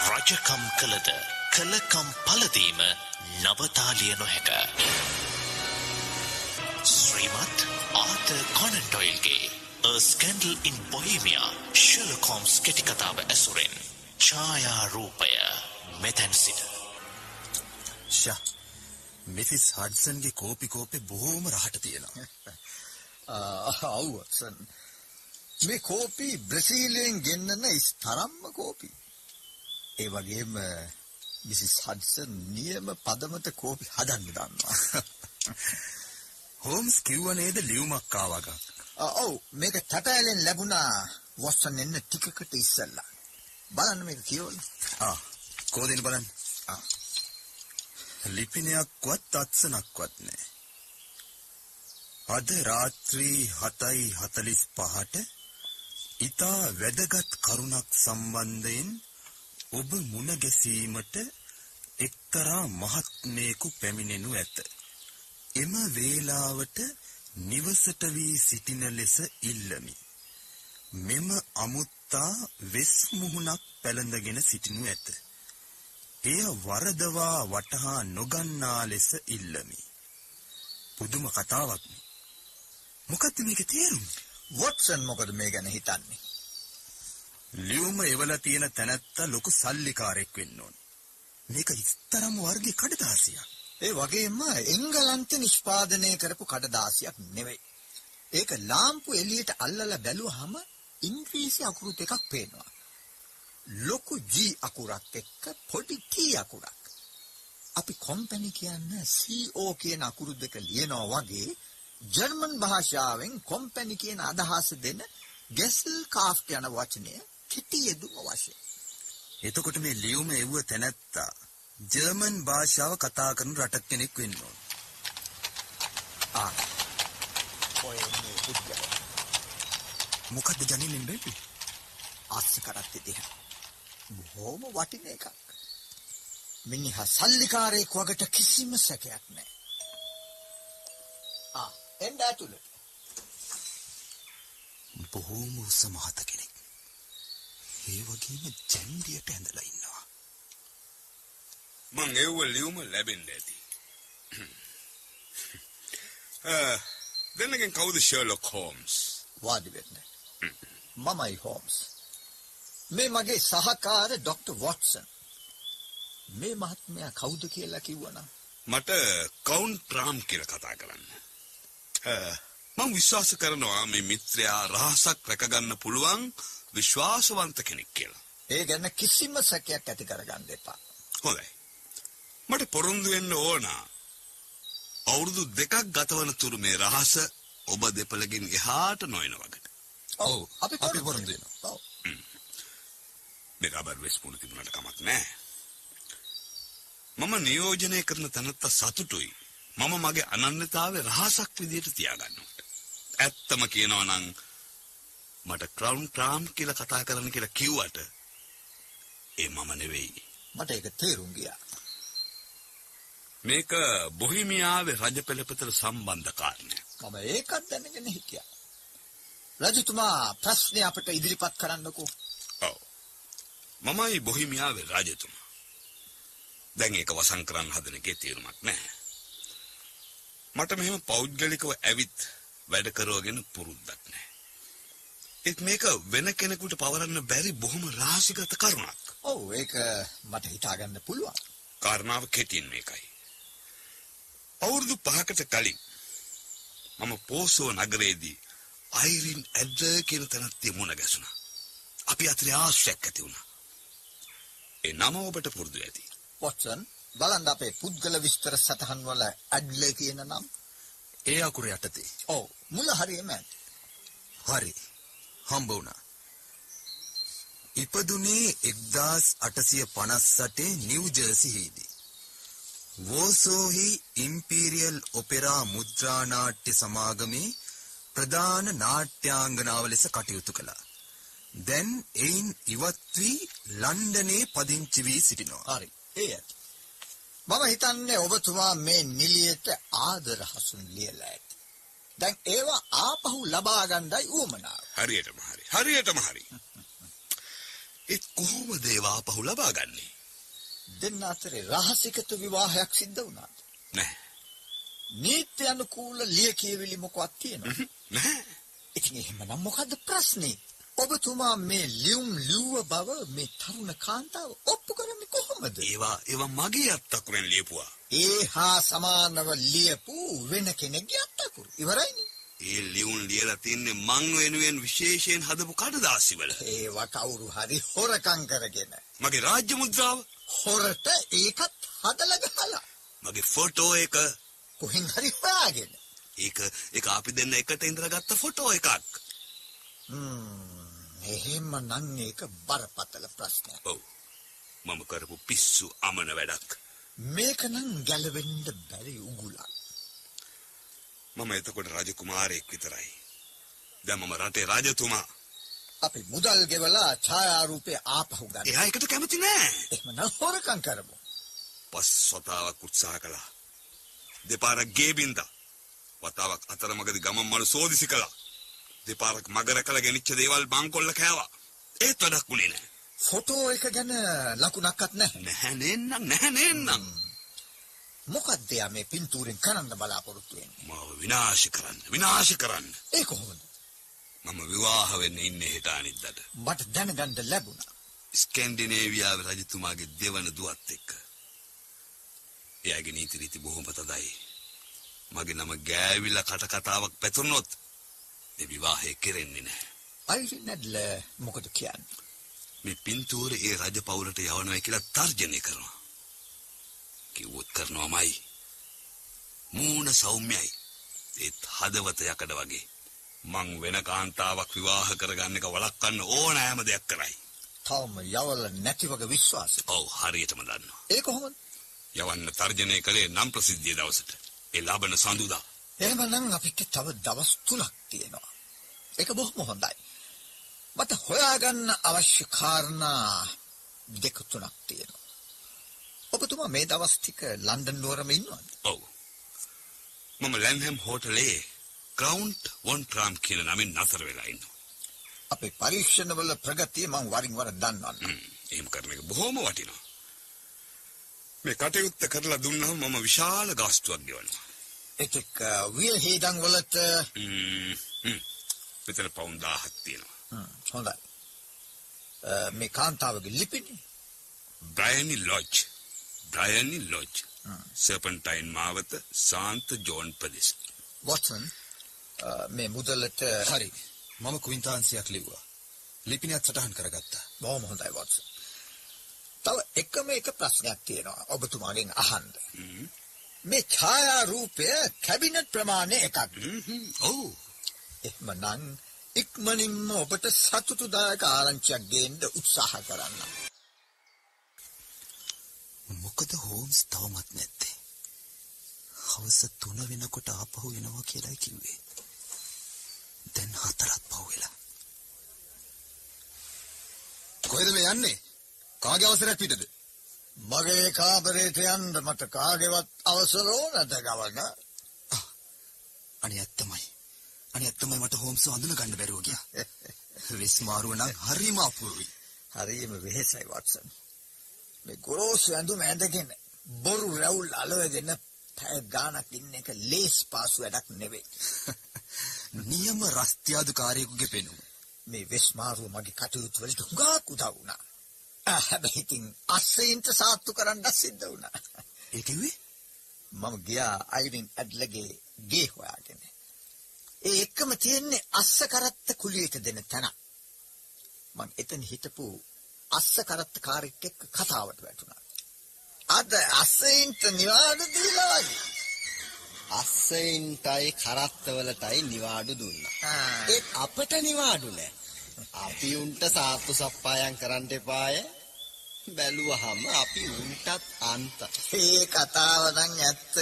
රජකම් කළද කළකම් පලදීම නවතාලිය නොහැක. ශ්‍රීමත් ආත කොනන්ඩොයිල්ගේ A Scandal in Bohemia Sherlock Holmes කෙටිකතාව ඇසුරෙන් ඡායාරූපය මෙතැන් සිට ෂා මිසිස් හඩ්සන්ගේ කෝපි කෝපේ බොහෝම රහට තියෙනවා. අවුවත්සන් මේ කෝපි බ්‍රසීලයෙන් ගෙන්නන ස්තරම්ම කෝපි. ඒ වගේම මිසිස් හඩ්සන් නියම පදමත කෝපි හදන්න දන්නවා. හෝම්ස් කිව්ව නේද ලියුමක් ආවගක්. ඔව් මේක තටයලෙන් ලැබුණා වොස්සන් එන්න ටිකකට ඉස්සෙල්ලා. බලන්න මේක කියවලා. ආ කෝදෙන බලන්න. ආ. ලිපිනයක්වත් අත්සනක්වත් නෑ. අද රාත්‍රී 7:45ට ඊතා වැදගත් කරුණක් සම්බන්ධයෙන් ඔබ මුණ ගැසීමට එක්තරා මහත්මයෙකු පැමිණෙනු ඇත. එම වේලාවට නිවසට වී සිටින ලෙස ඉල්ලමි. මෙම අමුත්තා වෙස් මුහුණක් පැළඳගෙන සිටිනු ඇත. එය වරදවා වටහා නොගන්නා ලෙස ඉල්ලමි. පුදුම කතාවක් නේ. මොකක්ද මේකේ තේරුම? වොට්සන් මොකද මේ ගැන හිතන්නේ? ලියුම එවලා තියෙන තැනැත්තා ලොකු සල්ලිකාරයෙක් වෙන්න ඕන. මේක ඉස්තරම් වර්ගයේ කඩදාසියක්. ඒ වගේම එංගලන්තේ නිෂ්පාදනය කරපු කඩදාසියක් නෙවෙයි. ඒක ලාම්පු එළියට අල්ලලා බැලුවහම ඉංග්‍රීසි අකුරු දෙකක් පේනවා. ලොකු G අකුරක් එක්ක පොඩි T අකුරක්. අපි කම්පැනි කියන්නේ CO කියන අකුරු දෙක ලියනවා වගේ ජර්මන් භාෂාවෙන් කම්පැනි කියන අදහස දෙන ගෙසල් කාෆ්ට් යන වචනය කෙටි යෙදුම වශයෙන්. එතකොට මේ ලියුම එව්ව තැනැත්තා ජර්මන් භාෂාව කතා කරන රටක් කෙනෙක් වෙන්න ඕන. ආ. ඔය මේ පුද්ගලයා මොකද්ද ජනින්න බැරි? අස්ස කරත් දෙහ. බොහොම වටින එකක්. මිනිහා සල්ලිකාරයෙක් වගට කිසිම සැකයක් නැහැ. ආ, එන්න ඇතුළට. බොහෝම උස මහත කෙනෙක්. ඒ වගේම ජැන්ඩියට ඇඳලා ඉන්නවා. මං එව්ව ලියුම ලැබෙන්න ඇති. දැනගෙන් කවුද ෂර්ලොක් හෝම්ස්? වාඩි වෙන්න. මමයි හෝම්ස්. මේ මගේ සහකාර ඩොක්ටර් වොට්සන්. මේ මහත්මයා කවුද කියලා කිව්වනම් මට කවුන්් ප්‍රාම් කියලා කතා කරන්න. මං විශ්වාස කරනවා මේ මිත්‍රයා රහසක් රැකගන්න පුළුවන් විශ්වාසවන්ත කෙනෙක් කියලා. ඒ ගැන කිසිම සැකයක් ඇති කරගන්න එපා. හොඳයි. මට පොරොන්දු වෙන්න ඕන. අවුරුදු දෙකක් ගතවන තුරු මේ රහස ඔබ දෙපළගෙන් එහාට නොයන වගට. ඔව් අපි අපි පොරොන්දු වෙනවා. ඔව්. මේ රබර් වෙස් පුණ තිබුණට කමක් නැහැ. මම නියෝජනය කරන තැනත්ත සතුටුයි. මම මගේ අනන්‍යතාවය රහසක් විදියට තියාගන්නවට. ඇත්තම කියනවා නම් මට ක්‍රවුන් ක්‍රාම් කියලා කතා කරන්න කියලා කිව්වට ඒ මම නෙවෙයි. මට ඒක තේරුම් ගියා. මේක බොහිමියාවේ රජ පෙළපතට සම්බන්ධ කාරණයක්. මම ඒකත් දැනගෙන හිටියා. රජතුමා ප්‍රශ්නේ අපට ඉදිරිපත් කරන්නකෝ. ඔව්. මමයි බොහිමියාවේ රජතුමා. දැන් ඒක වසන් කරන්න හදන එකේ තීරමක් නැහැ. මට මෙහෙම පෞද්ගලිකව ඇවිත් වැඩ කරවගෙන පුරුද්දක් නැහැ. ඒත් මේක වෙන කෙනෙකුට පවරන්න බැරි බොහොම රහසිගත කරුණක්. ඔව් ඒක මට හිතාගන්න පුළුවන්. කාරණාව කෙටියෙන් මේකයි. අවුරුදු පහකට කලින් මම පෝසෝ නගරයේදී අයිරින් ඇඩ්ඩ කියන තැනත් මුණ ගැසුණා. අපි අතරේ ආශ්‍රයක් ඇති වුණා. ඒ නම ඔබට පුරුදු ඇති. වොට්සන් බලන්න අපේ පුද්ගල විස්තර සටහන් වල ඇඩ්ලර් කියන නම. ඒ අකුර යටතේ. ඔව් මුල හරියම ඇති. හරි. හම්බ වුණා. ඉපදුනේ 1858 නිව් ජර්සිහිදී. වෝසෝහි ඉම්පීරියල් ඔපෙරා මුද්‍රා නාට්‍ය සමාගමේ ප්‍රධාන නාට්‍යාංගනාව ලෙස කටයුතු කළා. දැන් එයින් ඉවත් වී ලන්ඩනයේ පදිංචි වී සිටිනවා. හරි. ඒ ඇති. මම හිතන්නේ ඔබතුමා මේ නිලියට ආදර හසුන් ලියලා ඇති. දැන් ඒවා ආපහු ලබා ගන්නයි උවමනාව. හරියටම හරි. හරියටම හරි. ඒ කොහොමද ඒවා පහු ලබා ගන්නේ? දෙන්න අතරේ රහසිගත විවාහයක් සිද්ධ වුණාද? නැහැ. නීත්‍ය අනුකූල ලිය කියවිලි මොකක්ද තියෙනවද? නැහැ. ඉතින් එහෙමනම් මොකද්ද ප්‍රශ්නේ? ඔබතුමා මේ ලියුම් ලිව්ව බව මේ තරුණ කාන්තාව ඔප්පු කරන්නේ කොහොමද? ඒවා ඒවා මගේ අත්තකුරෙන් ලියපුවා. ඒ හා සමානව ලියපු වෙන කෙනෙක්ගේ අත්තකුරු. ඉවරයිනේ. ඒ ලියුම් ලියලා තින්නේ මං වෙනුවෙන් විශේෂයෙන් හදපු කඩදාසිවල. ඒවා කවුරු හරි හොරකම් කරගෙන මගේ රාජ්‍ය මුද්‍රාව, හොරට ඒකත් හදලා ගහලා මගේ ෆොටෝ එක, කොහෙන් හරි හොයාගෙන. ඒක ඒක අපි දෙන්න එකට ඉඳලා ගත්ත ෆොටෝ එකක්. එහෙම නම් ඒක බරපතල ප්‍රශ්නයක්. ඔව්. මම කරපු පිස්සු අමන වැඩක්. මේක නම් ගැලවෙන්න බැරි උගුලක්. මම එතකොට රජකුමාරයෙක් විතරයි. දැන් මම රටේ රජතුමා. අපි මුදල් ගෙවලා ඡායාරූපේ ආපහු ගන්න. එයා එකට කැමති නෑ. එහෙමනම් හොරකම් කරමු. පස් වතාවක් උත්සාහ කළා. දෙපාරක් ගේ බින්දා. වතාවක් අතරමඟදී ගමන් මළු සෝදිසි කළා. දෙපාරක් මග රැකලා ගෙනිච්ච දේවල් බංකොල්ල කෑවා. ඒත් වැඩක් වුණේ නෑ. ෆොටෝ එක ගැන ලකුණක්වත් නැහැ. නැහැ නේන්නම් නැහැ නේන්නම්. මොකක්ද යා මේ පින්තූරෙන් කරන්න බලාපොරොත්තු වෙන්නේ? මාව විනාශ කරන්න විනාශ කරන්න. ඒ කොහොමද? මම විවාහ වෙන්න ඉන්නේ හෙට අනිද්දාට. මට දැනගන්න ලැබුණා. ස්කැන්ඩිනේවියාවේ රජතුමාගේ දෙවන දුවත් එක්ක. එයාගේ නීති රීති බොහොම තදයි. මගේ නම ගෑවිලා කට කතාවක් පැතුනොත් මේ විවාහය කෙරෙන්නේ නැහැ. අයිරින් නැඩ්ල මොකද කියන්නේ? මේ පින්තූර ඒ රජ පවුලට යවනවා කියලා තර්ජනය කරනවා. කිව්වොත් කරනවාමයි. මූණ සෞම්‍යයි. ඒත් හදවත යකඩ වගේ. මං වෙන කාන්තාවක් විවාහ කරගන්න එක වළක්වන්න ඕනෑම දෙයක් කරයි. තවම යවල නැති වගේ විශ්වාසය. ඔව් හරියටම දන්නවා. ඒ කොහොමද? යවන්න තර්ජනය කළේ නම් ප්‍රසිද්ධිය දවසට. ඒ ලබන සඳුදා. එහෙමනම් අපිට තව දවස් 3ක් තියෙනවා. ඒක බොහොම හොඳයි. මට හොයාගන්න අවශ්‍ය කාරණා දෙක තුනක් තියෙනවා. ඔබතුමා මේ දවස් ටික ලන්ඩන් නුවරම ඉන්නවද? ඔව්. මම ලැන්හැම් හෝටලේ ග්‍රවුන්ඩ් වොන් ට්‍රාම් කියන නමින් නතර වෙලා ඉන්නවා. අපේ පරීක්ෂණවල ප්‍රගතිය මම වරින් වර දන්නවා. හ්ම්, එහෙම කරන එක බොහොම වටිනවා. මේ කටයුත්ත කරලා දුන්නම මම විශාල ගාස්තුවක් ගෙවනවා. ඒකක විය හේදන් වලට. මෙතන පවුන් 1000ක් තියෙනවා. හ්ම්, හොඳයි. මේ කාන්තාවගේ ලිපිනේ බ්‍රයනි ලොජ්. බ්‍රයනි ලොජ්. සර්පන්ටයින් මාවත සාන්ත ජෝන් ප්‍රදේශ. වොට්සන් මේ මුදලට හරි. මම කුයින්තාන්සියක් ලිව්වා. ලිපිනයත් සටහන් කරගත්තා. බොහොම හොඳයි වොට්සන්. තව එකම එක ප්‍රශ්නයක් තියෙනවා ඔබතුමාගෙන් අහන්න. මේ ඡායා රූපය කැබිනට් ප්‍රමාණය එකක්. හ්ම්, ඔව්. එහෙමනම් ඉක්මනින්ම ඔබට සතුටුදායක ආරංචියක් ගේන්න උත්සාහ කරන්න. මොකද හෝම්ස් තවමත් නැත්තේ? හවස 3 වෙනකොට ආපහු එනවා කියලායි කිව්වේ. දැන් හතරක් පහු වෙලා. කොහෙද මේ යන්නේ? කාගේ අවසරයක් පිටද? මගේ කාමරේට යන්න මට කාගේවත් අවසර ඕනද ගවර්නර්? අනේ. අනේ ඇත්තමයි මට හෝම්ස් හඳුන ගන්න බැරුව ගියා. රිස් මාරුව නම් හරිම අපූර්වයි. හරියම වෙහෙසයි වොට්සන්. මේ ගොරෝසු ඇඳුම ඇඳගෙන බොරු රැවුල් අලවගෙන පැය ගාණක් ඉන්න එක ලේස් පාසු වැඩක් නෙවෙයි. නියම රස්තියාදුකාරයෙකුගේ පෙනුම. මේ වෙස් මාරුව මගේ කටයුතු වලට හුඟක් උදව් වුණා. හැබැයි ඉතින් අස්සෙන්ට සාත්තු කරන්න සිද්ධ වුණා. ඒ කිව්වේ? මම ගියා අයිරින් ඇඩ්ලගේ ගේ හොයාගෙන. ඒ එක්කම තියෙන්නේ අස්ස කරත්ත කුලියට දෙන තැන. මම එතන හිටපු අස්ස කරත්ත කාරෙක් එක්ක කතාවට වැටුණා. අද අස්සෙන්ට නිවාඩු දීලා වගේ. අස්සයින්ටයි කරත්තවලටයි නිවාඩු දුන්නා. ඒත් අපට නිවාඩු නෑ. අපි උන්ට සාත්තු සප්පායම් කරන්න එපාය. බැලුවහම අපි උන්ටත් අන්ත. ඒ කතාව නම් ඇත්ත.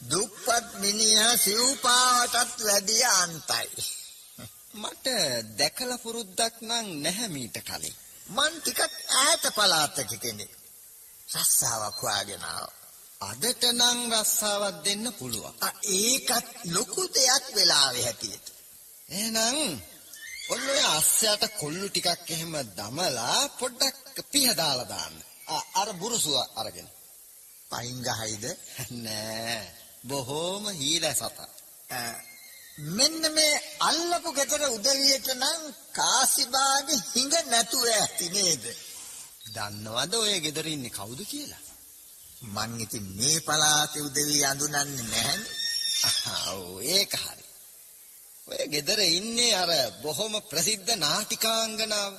දුප්පත් මිනිහා සිව්පාවටත් වැඩිය අන්තයි. මට දැකලා පුරුද්දක් නම් නැහැ මීට කලින්. මං ටිකක් ඈත පළාතක කෙනෙක්. රස්සාවක් හොයාගෙන. අදට නම් රස්සාවක් දෙන්න පුළුවන්. ඒකත් ලොකු දෙයක් වෙලාවේ හැටියට. එහෙනම් ඔන්න ඔය අස්සයට කොල්ලු ටිකක් එහෙම දමලා පොඩ්ඩක් පිහ දාලා දාන්න. අර බුරුසුව අරගෙන. පයින් ගහයිද? නෑ. බොහෝම හීල සතා. මෙන්න මේ අල්ලපු ගෙදර උදවියට නම් කාසිබාගේ හිඟ නැතුව ඇති නේද? දන්නවද ඔය ගෙදර ඉන්නේ කවුද කියලා? මං ඉතින් මේ පළාතේ උදවිය අඳුනන්නේ නැහැනේ. ඔව් ඒක හරි. ඔය ගෙදර ඉන්නේ අර බොහොම ප්‍රසිද්ධ නාටිකාංගනාව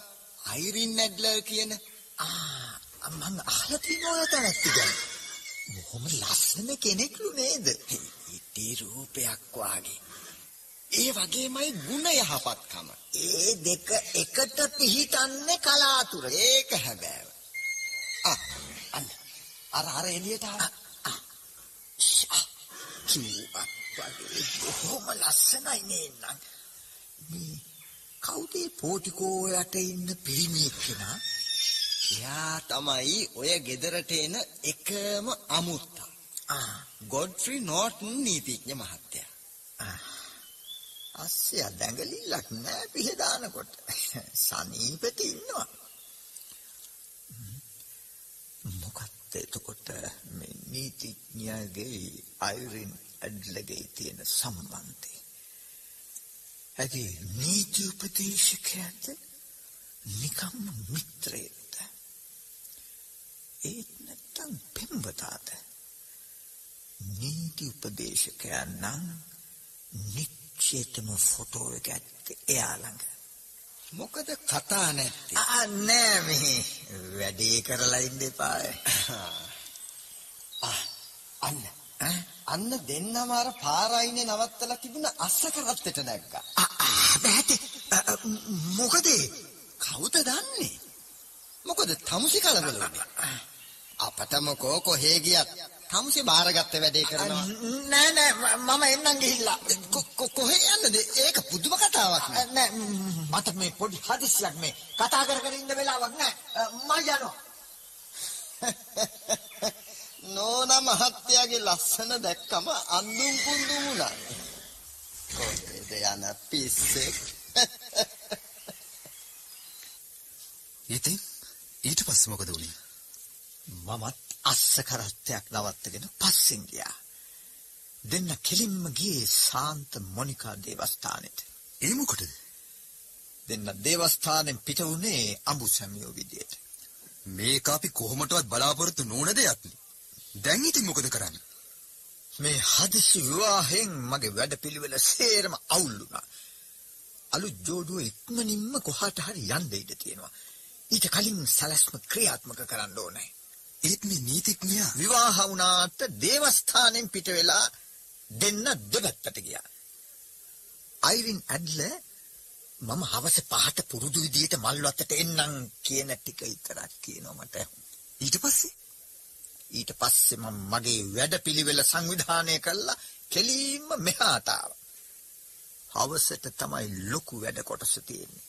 අයිරින් නැඩ්ලර් කියන ආ මං අහලා තියෙනවා තැනැත්ති ගැන. බොහොම ලස්සන කෙනෙක්ලු නේද? ඉටි රූපයක් වාගේ. ඒ වගේමයි ගුණ යහපත්කම. ඒ දෙක එකට පිහිටන්නේ කලාතුරක. ඒක හැබෑව. ආ අන්න අර අර එළියට ආවා. කිව්වත් වගේ බොහොම ලස්සනයි නේනම්. මේ කවුද පෝටිකෝ යට ඉන්න පිරිමියෙක් කෙනා? එයා තමයි ඔය ගෙදරට එන එකම අමුත්තා. ගොඩ්ෆ්‍රි නෝටන් නීතිඥ මහත්තයා. අස්සය දැඟලිල්ලක් නෑ පිහදානකොට. සනීපෙට ඉන්නවා. මොකක්ද එතකොට මේ නීතිඥයාගේ අයිරින් ඇඩ්ලගේ තියෙන සම්බන්ධය? ඇති නීති උපදේශකයාද නිකම්ම මිත්‍රයෙක්ද? ඒත් නැත්තම් පෙම්වතාද? නීති උපදේශකයා නම් නිච්චේතම ෆොටෝ එක ඇත්තේ එයා ළඟ. මොකද කතා නැත්තේ? ආ නෑ මේ වැඩේ කරලා ඉන්න එපා. අන්න අන්න දෙන්නම අර පාරයිනේ නවත්තලා තිබුණ අස්ස කරත්තෙට නැග්ගා. බෑට මොකද කවුද දන්නේ? මොකද තමුසි කලබල වුණේ. අපට මොකෝ කොහේ ගියත් තමුසි බාරගත්ත වැඩේ කරනවා. නෑ නෑ මම එන්නම් ගිහිල්ලා. කො- කො- කොහේ යන්නද? ඒක පුදුම කතාවක් නේ. නෑ මට මේ පොඩි හදිස්සියක් මේ කතා කර කර ඉන්න වෙලාවක් නෑ. මම යනවා. නෝනා මහත්තයාගේ ලස්සන දැක්කම අඳුම් කුඳුම් වුණා. කොහෙද යන පිස්සෙක්? ඉතින් ඊට පස්සේ මොකද වුනේ? මමත් අස්ස කරත්තයක් නවත්තගෙන පස්සෙන් ගියා. දෙන්න කෙලින්ම ගියේ සාන්ත මොනිකා දේවස්ථානෙට. ඒ මොකටද? දෙන්න දේවස්ථානෙන් පිට වුණේ අඹු සැමියෝ විදියට. මේක අපි කොහොමටවත් බලාපොරොත්තු නොවන දෙයක් නේ. දැන් ඉතින් මොකද කරන්නේ? මේ හදිසි විවාහයෙන් මගේ වැඩපිළිවෙල සේරම අවුල් වුණා. අලුත් ජෝඩුව ඉක්මනින්ම කොහාට හරි යන්න ඉඩ තියෙනවා. ඊට කලින් සැලැස්ම ක්‍රියාත්මක කරන්න ඕනේ. ඒත් මේ නීතිඥයා විවාහ වුණාට දේවස්ථානෙන් පිට වෙලා දෙන්න දෙපැත්තට ගියා. අයිරින් ඇඩ්ල මම හවස පහට පුරුදු විදියට මල් වත්තට එන්නම් කියන ටික විතරක් කියනවා මට. ඊට පස්සේ ඊට පස්සේ මම මගේ වැඩපිළිවෙල සංවිධානය කළා කෙලින්ම මෙහාට ආවා. හවසට තමයි ලොකු වැඩ කොටස තියෙන්නේ.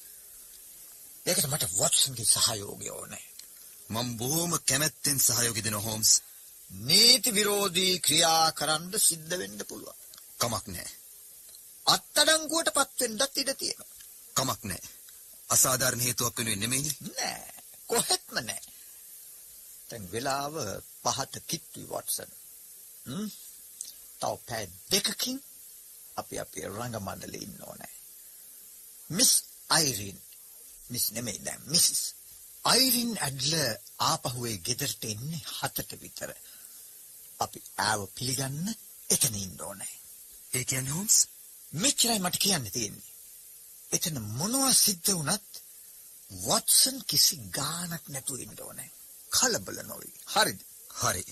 ඒකට මට වොට්සන්ගේ සහයෝගය ඕනේ. මම බොහොම කැමැත්තෙන් සහයෝගය දෙන හෝම්ස් නීති විරෝධී ක්‍රියා කරන්න සිද්ධ වෙන්න පුළුවන්. කමක් නැහැ. අත්අඩංගුවට පත් වෙන්නත් ඉඩ තියෙනවා. කමක් නැහැ. අසාධාරණ හේතුවක් වෙනුවෙන් නෙමෙයිනේ. නෑ කොහෙත්ම නෑ. දැන් වෙලාව පහට කිට්ටුයි වොට්සන්. හ්ම්. තව පැය දෙකකින් අපි අපේ රංග මණ්ඩලේ ඉන්න ඕනේ. මිස් අයිරින් මිස් නෙමෙයි දැන් මිසිස් අයිරින් ඇඩ්ල ආපහු ඒ ගෙදරට එන්නේ හතට විතර. අපි ආව පිළිගන්න එතන ඉන්න ඕනේ. ඒ කියන්නේ හෝම්ස් මෙච්චරයි මට කියන්න තියෙන්නේ. එතන මොනවා සිද්ධ වුණත් වොට්සන් කිසි ගාණක් නැතුව ඉන්න ඕනේ. කලබල නොවි. හරිද? හරි.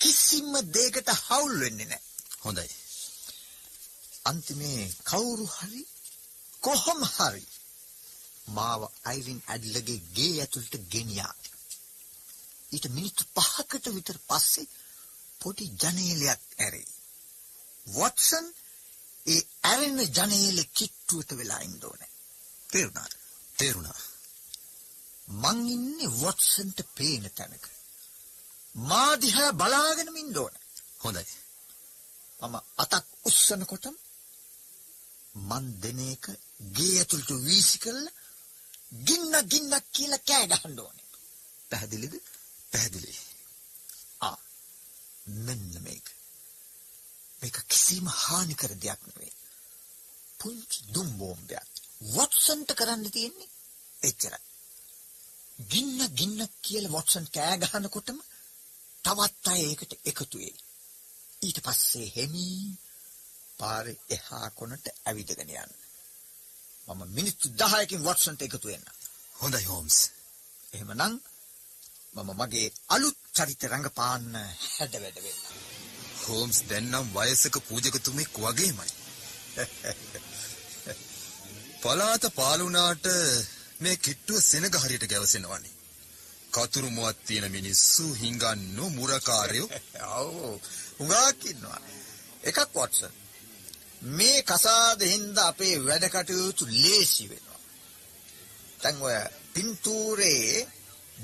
කිසිම දෙයකට හවුල් වෙන්නේ නැහැ. හොඳයි. අන්තිමේ කවුරු හරි කොහොම හරි මාව අයිරින් ඇඩ්ලගේ ගේ ඇතුළට ගෙනියා. ඊට මිනිත්තු පහකට විතර පස්සේ පොඩි ජනේලයක් ඇරේ. වොට්සන් ඒ ඇරෙන ජනේලෙ කිට්ටුවට වෙලා ඉන්න ඕනේ. තේරුණාද? තේරුණා. මං ඉන්නේ වොට්සන්ට පේන තැනක. මා දිහා බලාගෙනම ඉන්න ඕනේ. හොඳයි. මම අතක් උස්සනකොටම මන් දෙන එක ගේ ඇතුළට වීසි කරලා ගින්න ගින්නක් කියලා කෑ ගහන්න ඕනේ. පැහැදිලිද? පැහැදිලි. ආ මෙන්න මේක. මේක කිසිම හානි කර දෙයක් නෙවෙයි. පුංචි දුම් බෝම්බයක්. වොට්සන්ට කරන්න තියෙන්නේ එච්චරයි. ගින්න ගින්න කියලා වොට්සන් කෑ ගහනකොටම තවත් අය ඒකට එකතු වෙයි. ඊට පස්සේ හෙමින් පාරේ එහා කොනට ඇවිදගෙන යන්න. මම මිනිත්තු 10කින් වොට්සන්ට එකතු වෙන්න. හොඳයි හෝම්ස්. එහෙමනම් මම මගේ අලුත් චරිත රංගපාන්න හැඩ වැඩ වෙන්න. හෝම්ස් දැන් නම් වයසක පූජකතුමෙක් වගේමයි. පලාත පාලුනාට මේ කිට්ටුව සෙනග හරියට ගැවසෙනවනේ. කතුරු මුවත් තියෙන මිනිස්සු හිඟන්නු මුරකාරයෝ ඔව් හුඟක් ඉන්නවා. එකක් වොට්සන්. මේ කසාද හින්දා අපේ වැඩ කටයුතු ලේසි වෙනවා. දැන් ඔය පින්තූරේ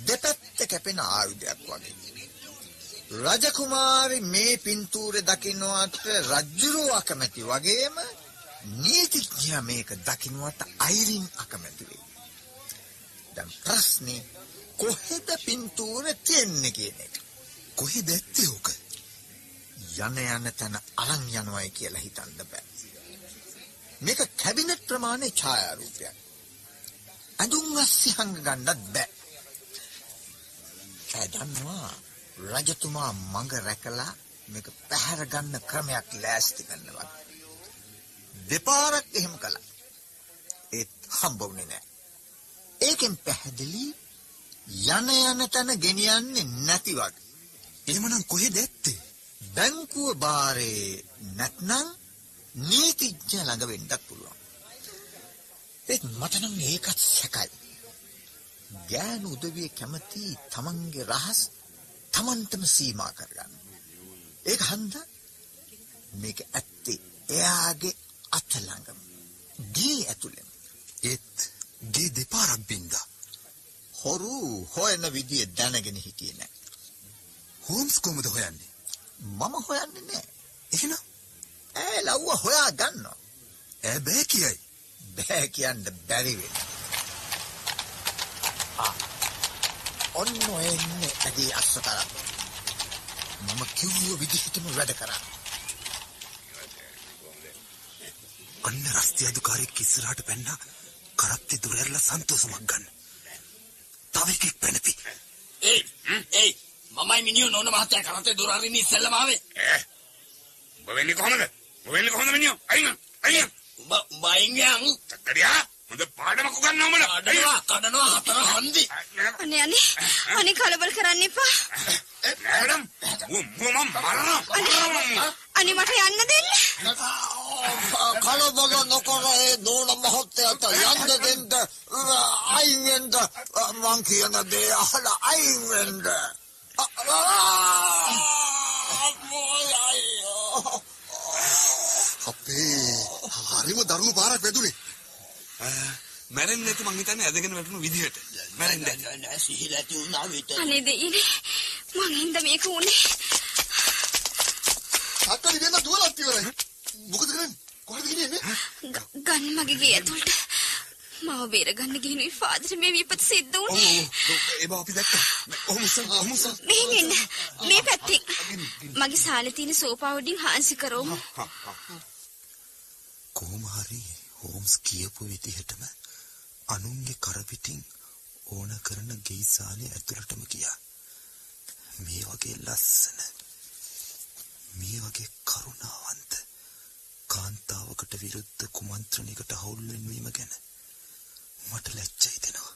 දෙපැත්ත කැපෙන ආයුධයක් වගේ. රජකුමාරි මේ පින්තූරේ දකින්නවට රජුරෝ අකමැති වගේම නීතිඥයා මේක දකින්නවට අයිරින් අකමැති වෙයි. දැන් ප්‍රශ්නේ කොහෙද පින්තූරේ තියන්නේ කියන එක. කොහෙද ඇත්තේ ඕක? යන යන තැන අරන් යනවායි කියලා හිතන්න බෑ. මේක කැබිනට් ප්‍රමාණයේ ඡායාරූපයක්. අඳුන් අස්සි හංග ගන්නත් බෑ. ඒ දන්නවා රජතුමා මඟ රැකලා මේක පැහැර ගන්න ක්‍රමයක් ලෑස්ති කරනවා. දෙපාරක් එහෙම කළා. ඒත් හම්බ වුණේ නෑ. ඒකෙන් පැහැදිලි යන යන තැන ගෙනියන්නේ නැති වගේ. එහෙමනම් කොහෙද ඇත්තේ? බැංකුව බාරේ නැත්නම් නීතිඥ ළඟ වෙන්නත් පුළුවන්. ඒත් මට නම් ඒකත් සැකයි. ගෑනු උදවිය කැමති තමන්ගේ රහස් තමන්ටම සීමා කරගන්න. ඒක හන්දා මේක ඇත්තේ එයාගේ අත ළඟම. ගේ ඇතුළෙම. ඒත් ගේ දෙපාරක් බින්දා. හොරු හොයන විදිය දැනගෙන හිටියේ නෑ. හෝම්ස් කොහොමද හොයන්නේ? මම හොයන්නේ නෑ. එහෙනම් ඈ ලව්ව හොයා ගන්නවා. ඈ බෑ කියයි. බෑ කියන්න බැරි වෙන. ආ. ඔන්න එන්නේ ඇදී අස්සතර. මම කිව්ව විදිහටම වැඩ කරා. අන්න රස්ති අධිකාරියෙක් ඉස්සරහට පැන්නා කරත්ති දුරැල්ල සන්තෝෂමක් ගන්න. තව එකෙක් පැනපි. ඒයි ඒයි මමයි මිනිියෝ නොන මහත්තයා කරතේ දුරරින් ඉස්සෙල්ලම ආවේ ඈ ඔබ වෙන්නේ කොහමද? ඔබ වෙන්නේ කොහමද මිනිහෝ? අයින් අයින් උඹ උඹයින් යන් තක්කඩියා හොඳ පාඩමක් උගන්වන්න ඕමල. කඩනවා කඩනවා හතර හන්දි අනේ අනේ අනේ කලබල කරන්න එපා. මැඩම් මම මරනවා. අනේ මට යන්න දෙන්න. කලබල නොකර ඒ නෝන මහත්තයාට යන්න දෙන්න අයින් වෙන්න මං කියන දේ අහලා අයින් වෙන්න. අපේ හරිම දරුණු පාරක් වැදුනේ. මැරෙන්නේ නැති මං හිතන්නේ ඇදගෙන වැටුණු විදිහට. මැරෙන්නේ නැහැ. සිහිලැති වුණා විතර අනේ දෙයිනේ මං හින්ද මේක උනේ. අක්කලි වෙන දුවලත් ඉවරයි. මොකද කරන්නේ? කොහෙද ගියන්නේ? ග- ගන්න මගේ ගේ ඇතුළට. මාව බේරගන්න ගිහිනුයි ෆාදර් මේ විපත සිද්ධ වුනේ. ඒ බව අපි දැක්කා. ඔහොම සර් ඔහොම සර්. මෙහෙන් එන්න. මේ පැත්තෙන්. මගේ සාලේ තියෙන සෝපා උඩින් හාන්සි කරවමු. කොහොම හරි හෝම්ස් කියපු විදිහටම අනුන්ගේ කර පිටින් ඕන කරන ගෙයිසාලේ ඇතුළටම ගියා. මේ වගේ ලස්සන මේ වගේ කරුණාවන්ත කාන්තාවකට විරුද්ධ කුමන්ත්‍රණයකට හවුල් වෙනවීම ගැන මට ලැජ්ජයි දෙනවා.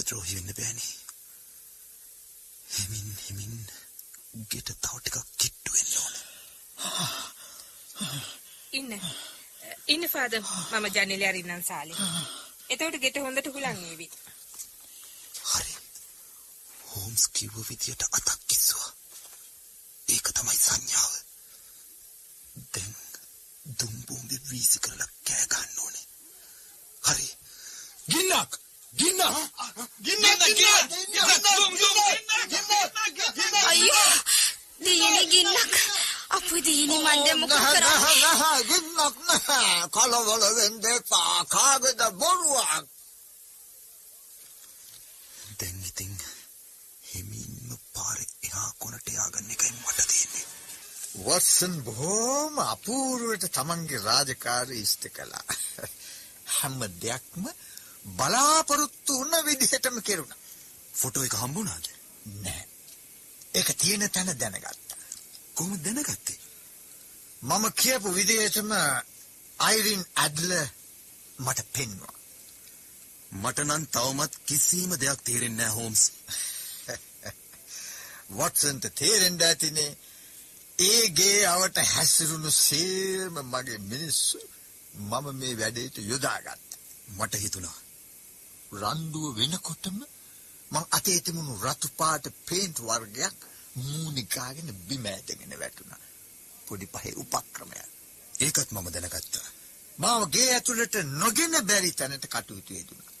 ද්‍රෝහි වෙන්න බෑනේ. හිමින් හිමින් ගෙට තව ටිකක් කිට්ටු වෙන්න ඕන. ඉන්න. ඉන්න ෆාදර් මම ජනෙලේ අරින්නම් සාලේ. එතකොට ගෙට හොඳට හුලං වේවි. හරි. හෝම්ස් කිව්ව විදියට අතක් කිස්සුවා. ඒක තමයි සංඥාව. දැන් දුම් බෝම්බේ වීසි කරලා කෑ ගන්න ඕනේ. හරි. ගින්නක්! අපොයි දීනි මන් දැන් මොකද නහ, කරන්නේ? නහ, නහ, ගින්නක් නහ. කලවල වෙන්න එපා. කාගේද බොරුවක්? දැන් ඉතින් හිමින්ම පාරේ එහා කොනට යාගන්න එකයි මට තියෙන්නේ. වත්සන් බොහෝම අපූර්වට තමන්ගේ රාජකාරී ඉෂ්ට කළා. හැම දෙයක්ම බලාපොරොත්තු වුණ විදිහටම කෙරුණා. ෆොටෝ එක හම්බුණාද? නෑ. ඒක තියෙන තැන දැනගත්තා. කොහොමද දැනගත්තේ? මම කියපු විදිහටම අයිරින් ඇඩ්ල මට පෙන්වා. මට නම් තවමත් කිසිම දෙයක් තේරෙන්නේ නැහැ හෝම්ස්. වොට්සන්ට තේරෙන්න ඇතිනේ. ඒ ගේ අවට හැසිරුණු සේම මගේ මිනිස්සු මම මේ වැඩේට යොදාගත්තා. මට හිතුණා රණ්ඩුව වෙනකොටම මං අතේ තිබුණු රතු පාට පේන්ට් වර්ගයක් මූනිකාගෙන බිම ඇදගෙන වැටුණා. පොඩි පහේ උපක්‍රමයක්. ඒකත් මම දැනගත්තා. මාව ගේ ඇතුළට නොගෙන බැරි තැනට කටයුතු යෙදුණා.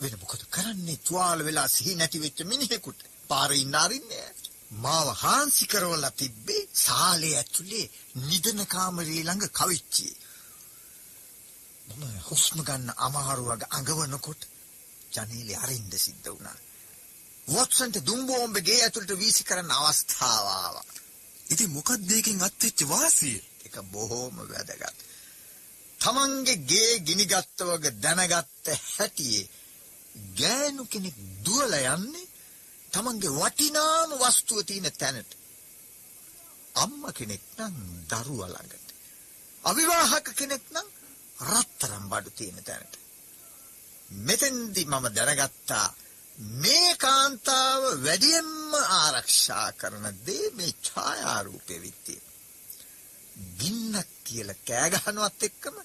වෙන මොකද කරන්නේ තුවාල වෙලා සිහි නැති වෙච්ච මිනිහෙකුට පාරේ ඉන්න අරින්නේ. මාව හාන්සි කරවලා තිබ්බේ සාලේ ඇතුලේ නිදන කාමරේ ළඟ කවිච්චියේ. මම හුස්ම ගන්න අමාරු වගේ අඟවනකොට ජනේලේ අරින්න සිද්ධ වුණා. වොට්සන්ට දුම් බෝම්බ ගේ ඇතුළට වීසි කරන්න අවස්ථාව ආවා. ඉතින් මොකක්ද ඒකෙන් අත්වෙච්ච වාසිය? ඒක බොහෝම වැදගත්. තමන්ගේ ගේ ගිනිගත්ත වගේ දැනගත්ත හැටියේ ගෑනු කෙනෙක් දුවලා යන්නේ තමන්ගේ වටිනාම වස්තුව තියෙන තැනට. අම්මා කෙනෙක් නම් දරුවා ළඟට. අවිවාහක කෙනෙක් නම් රත්තරන් බඩු තියෙන තැනට. මෙතෙන්දි මම දැනගත්තා මේ කාන්තාව වැඩියෙන්ම ආරක්ෂා කරන දේ මේ ඡායාරූපේ විත්තිය. ගින්නක් කියලා කෑ ගහනවත් එක්කම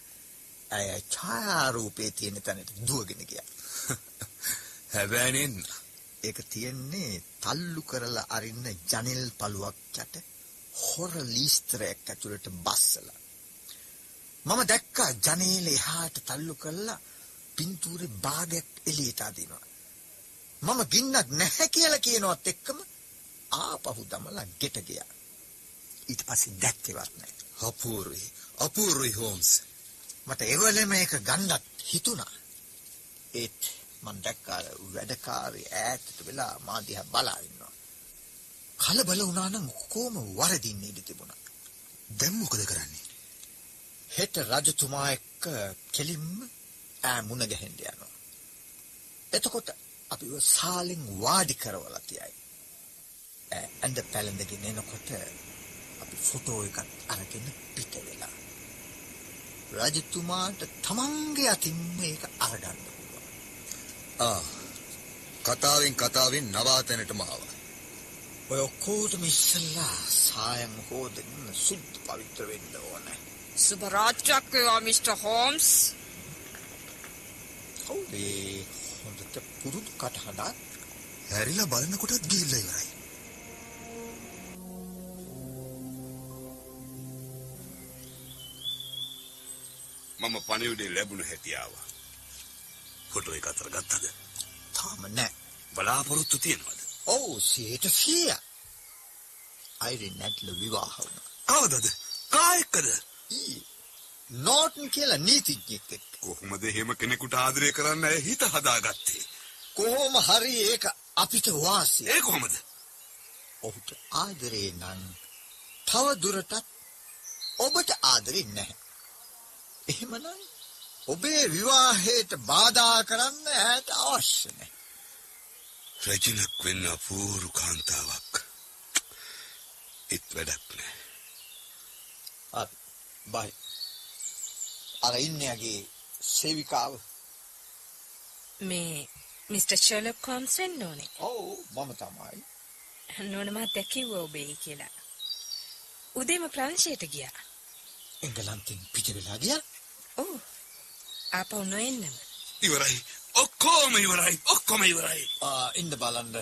ඇය ඡායාරූපේ තියෙන තැනට දුවගෙන ගියා. හැබැයි ඒක තියෙන්නේ තල්ලු කරලා අරින්න ජනෙල් පළුවක් යට හොර ලීස්තරයක් ඇතුළට බස්සලා. මම දැක්කා ජනේල එහාට තල්ලු කරලා පින්තූරේ භාගයක් එළියට අදිනවා. මම ගින්නක් නැහැ කියලා කියනවත් එක්කම ආපහු දමලා ගෙට ගියා. ඊට පස්සේ දැක්කේවත් නැහැ. අපූර්වයි. අපූර්වයි හෝම්ස්. මට එවලෙම ඒක ගන්නත් හිතුණා. ඒත් මම දැක්කා වැඩකාරී ඈතට වෙලා මා දිහා බලා ඉන්නවා. කලබල වුණා නම් කොහොම වරදින්න ඉඩ තිබුණා. දැන් මොකද කරන්නේ? හෙට රජතුමා එක්ක කෙලින්ම ඈ මුණ ගැහෙන්න යනවා. එතකොට අපිව සාලෙන් වාඩි කරවලා තියයි. ඇඳ පැළඳගෙන එනකොට අපි ෆොටෝ එකක් අරගෙන පිට වෙලා. රජතුමාට තමන්ගේ අතින් මේක අරගන්න පුළුවන්. ආ. කතාවෙන් කතාවෙන් නවාතැනටම ආවා. ඔය ඔක්කොටම ඉස්සල්ලා සායම් හෝදගෙන සුද්ධ පවිත්‍ර වෙන්න ඕනේ. සුබ රාත්‍රියක් වේවා මිස්ටර් හෝම්ස්. කවුද ඒ හොඳට පුරුදු කටහඬක්? හැරිලා බලනකොටත් ගිහිල්ලා ඉවරයි. මම පණිවිඩේ ලැබුණ හැටි ආවා. ෆොටෝ එක අතර ගත්තද? තාම නෑ. බලාපොරොත්තු තියනවද? ඔව් සියයට සිය. අයිරින් නැට්ල විවාහ වුණා. කවදද? කා එක්කද? ඊ නෝටන් කියලා නීතිඥයෙක් එක්ක. කොහොමද එහෙම කෙනෙකුට ආදරය කරන්න ඇය හිත හදාගත්තේ? කොහොම හරි ඒක අපිට වාසිය. ඒ කොහොමද? ඔහුට ආදරේ නම් තව දුරටත් ඔබට ආදරේ නැහැ. එහෙමනම් ඔබේ විවාහයට බාධා කරන්න ඈට අවශ්‍ය නැහැ. රජිනක් වෙන්න අපූරු කාන්තාවක්. ඒත් වැඩක් නෑ. බයි. අර ඉන්නේගේ සේවිකාව. මේ මිස්ටර් ෂර්ලොක් හෝම්ස් වෙන්න ඕනේ. ඔව් මම තමයි. නෝන මහත්තයා කිව්වා ඔබේ කියලා. උදේම ප්‍රංශයට ගියා. එංගලන්තෙන් පිට වෙලා ගියා. ඔව්. ආපහු නොඑන්නම. ඉවරයි. ඔක්කොම ඉවරයි. ඔක්කොම ඉවරයි. ආ ඉන්න බලන්න.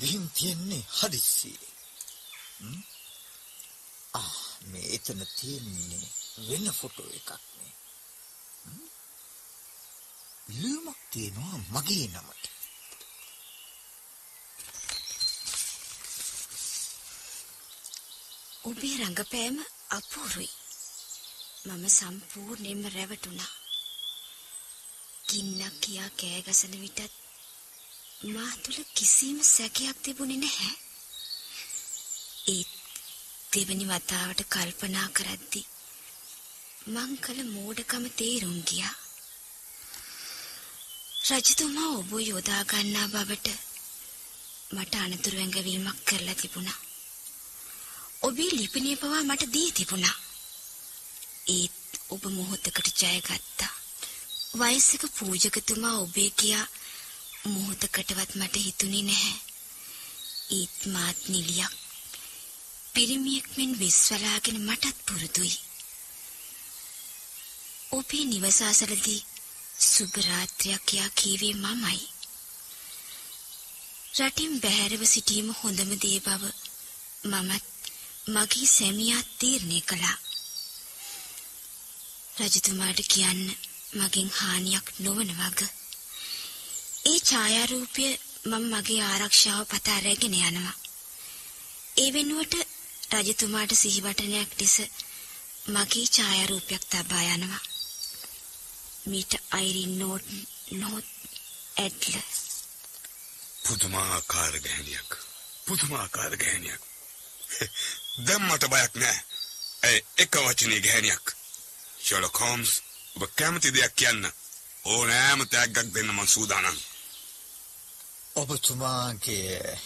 ගිහින් තියන්නේ හදිස්සියේ. හ්ම්? ආ මේ එතන තියෙන්නේ වෙන ෆොටෝ එකක් නේ. හ්ම්? ලියුමක් තියෙනවා මගේ නමට. ඔබේ රඟපෑම අපූරුයි. මම සම්පූර්ණයෙන්ම රැවටුණා. ගින්නක් කියා කෑ ගසන විටත් මා තුළ කිසිම සැකයක් තිබුණේ නැහැ. ඒත් දෙවනි වතාවට කල්පනා කරද්දි මං කළ මෝඩකම තේරුම් ගියා. රජතුමා ඔබ යොදා ගන්නා බවට මට අනතුරු ඇඟවීමක් කරලා තිබුණා. ඔබේ ලිපිනය පවා මට දී තිබුණා. ඒත් ඔබ මොහොතකට ජයගත්තා. වයසක පූජකතුමා ඔබේ කියා මොහොතකටවත් මට හිතුනේ නැහැ. ඒත් මාත් නිලියක් පිරිමියෙක් මෙන් විශ්වලාගෙන මටත් පුරුදුයි. ඔබේ නිවස අසලදී සුබ රාත්‍රියක් කියා කීවේ මමයි. රටින් බැහැරව සිටීම හොඳම දේ බව මමත් මගේ සැමියා තීරණය කළා. රජතුමාට කියන්න මගෙන් හානියක් නොවන වග. ඒ ඡායාරූපය මම මගේ ආරක්ෂාව පතා රැගෙන යනවා. ඒ වෙනුවට රජතුමාට සිහිවටනයක් ලෙස මගේ ඡායාරූපයක් තබා යනවා. මීට අයිරින් නෝට් නොත් ඇඩ්ලර් පුදුමාකාර ගැහණියක්. පුදුමාකාර ගැහණියක්. දැන් මට බයක් නෑ. ඒ එක වචනේ ගැහණියක්. ෂර්ලොක් හෝම්ස් ඔබ කැමති දෙයක් කියන්න. ඕනෑම තෑග්ගක් දෙන්න මං සූදානම්. ඔබතුමාගේ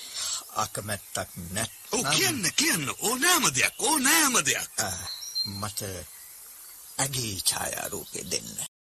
අකමැත්තක් නැත් ඔව් කියන්න කියන්න. ඕනෑම දෙයක් ඕනෑම දෙයක්. මට ඇගේ ඡායාරූපය දෙන්න